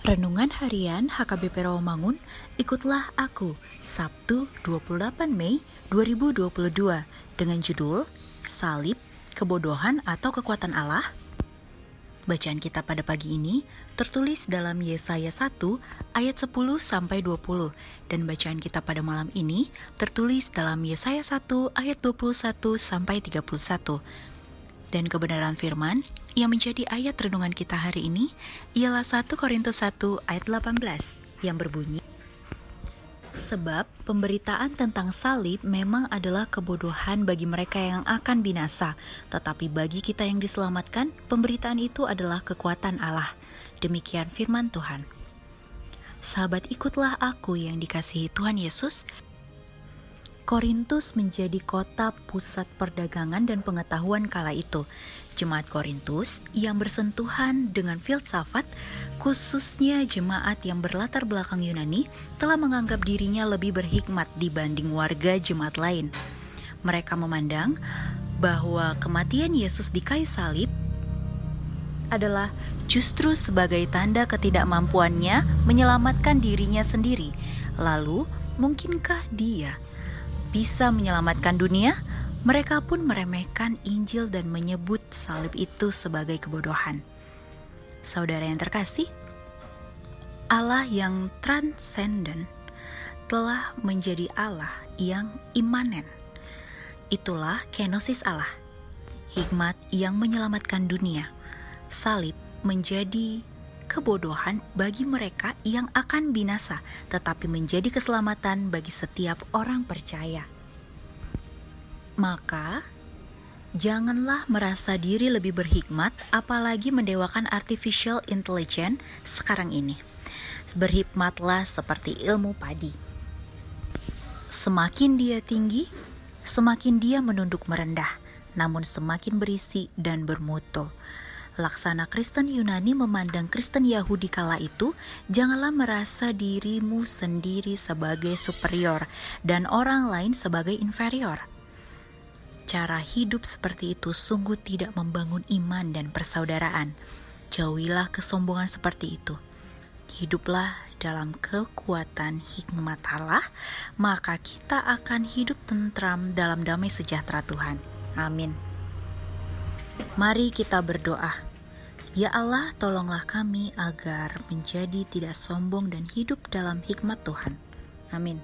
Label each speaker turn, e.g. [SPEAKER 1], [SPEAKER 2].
[SPEAKER 1] Renungan Harian HKBP Rawamangun, ikutlah aku, Sabtu 28 Mei 2022, dengan judul Salib, Kebodohan atau Kekuatan Allah. Bacaan kita pada pagi ini tertulis dalam Yesaya 1 ayat 10 sampai 20 dan bacaan kita pada malam ini tertulis dalam Yesaya 1 ayat 21 sampai 31. Dan kebenaran firman yang menjadi ayat renungan kita hari ini ialah 1 Korintus 1 ayat 18 yang berbunyi Sebab pemberitaan tentang salib memang adalah kebodohan bagi mereka yang akan binasa, tetapi bagi kita yang diselamatkan, pemberitaan itu adalah kekuatan Allah. Demikian firman Tuhan. Sahabat, ikutlah aku yang dikasihi Tuhan Yesus Korintus menjadi kota pusat perdagangan dan pengetahuan kala itu. Jemaat Korintus yang bersentuhan dengan filsafat, khususnya jemaat yang berlatar belakang Yunani, telah menganggap dirinya lebih berhikmat dibanding warga jemaat lain. Mereka memandang bahwa kematian Yesus di kayu salib adalah justru sebagai tanda ketidakmampuannya menyelamatkan dirinya sendiri. Lalu, mungkinkah dia bisa menyelamatkan dunia, mereka pun meremehkan Injil dan menyebut salib itu sebagai kebodohan. Saudara yang terkasih, Allah yang transenden telah menjadi Allah yang imanen. Itulah kenosis Allah, hikmat yang menyelamatkan dunia. Salib menjadi kebodohan bagi mereka yang akan binasa, tetapi menjadi keselamatan bagi setiap orang percaya. Maka, janganlah merasa diri lebih berhikmat, apalagi mendewakan artificial intelligence sekarang ini. Berhikmatlah seperti ilmu padi. Semakin dia tinggi, semakin dia menunduk merendah, namun semakin berisi dan bermutu laksana Kristen Yunani memandang Kristen Yahudi kala itu, janganlah merasa dirimu sendiri sebagai superior dan orang lain sebagai inferior. Cara hidup seperti itu sungguh tidak membangun iman dan persaudaraan. Jauhilah kesombongan seperti itu. Hiduplah dalam kekuatan hikmat Allah, maka kita akan hidup tentram dalam damai sejahtera Tuhan. Amin. Mari kita berdoa. Ya Allah, tolonglah kami agar menjadi tidak sombong dan hidup dalam hikmat Tuhan. Amin.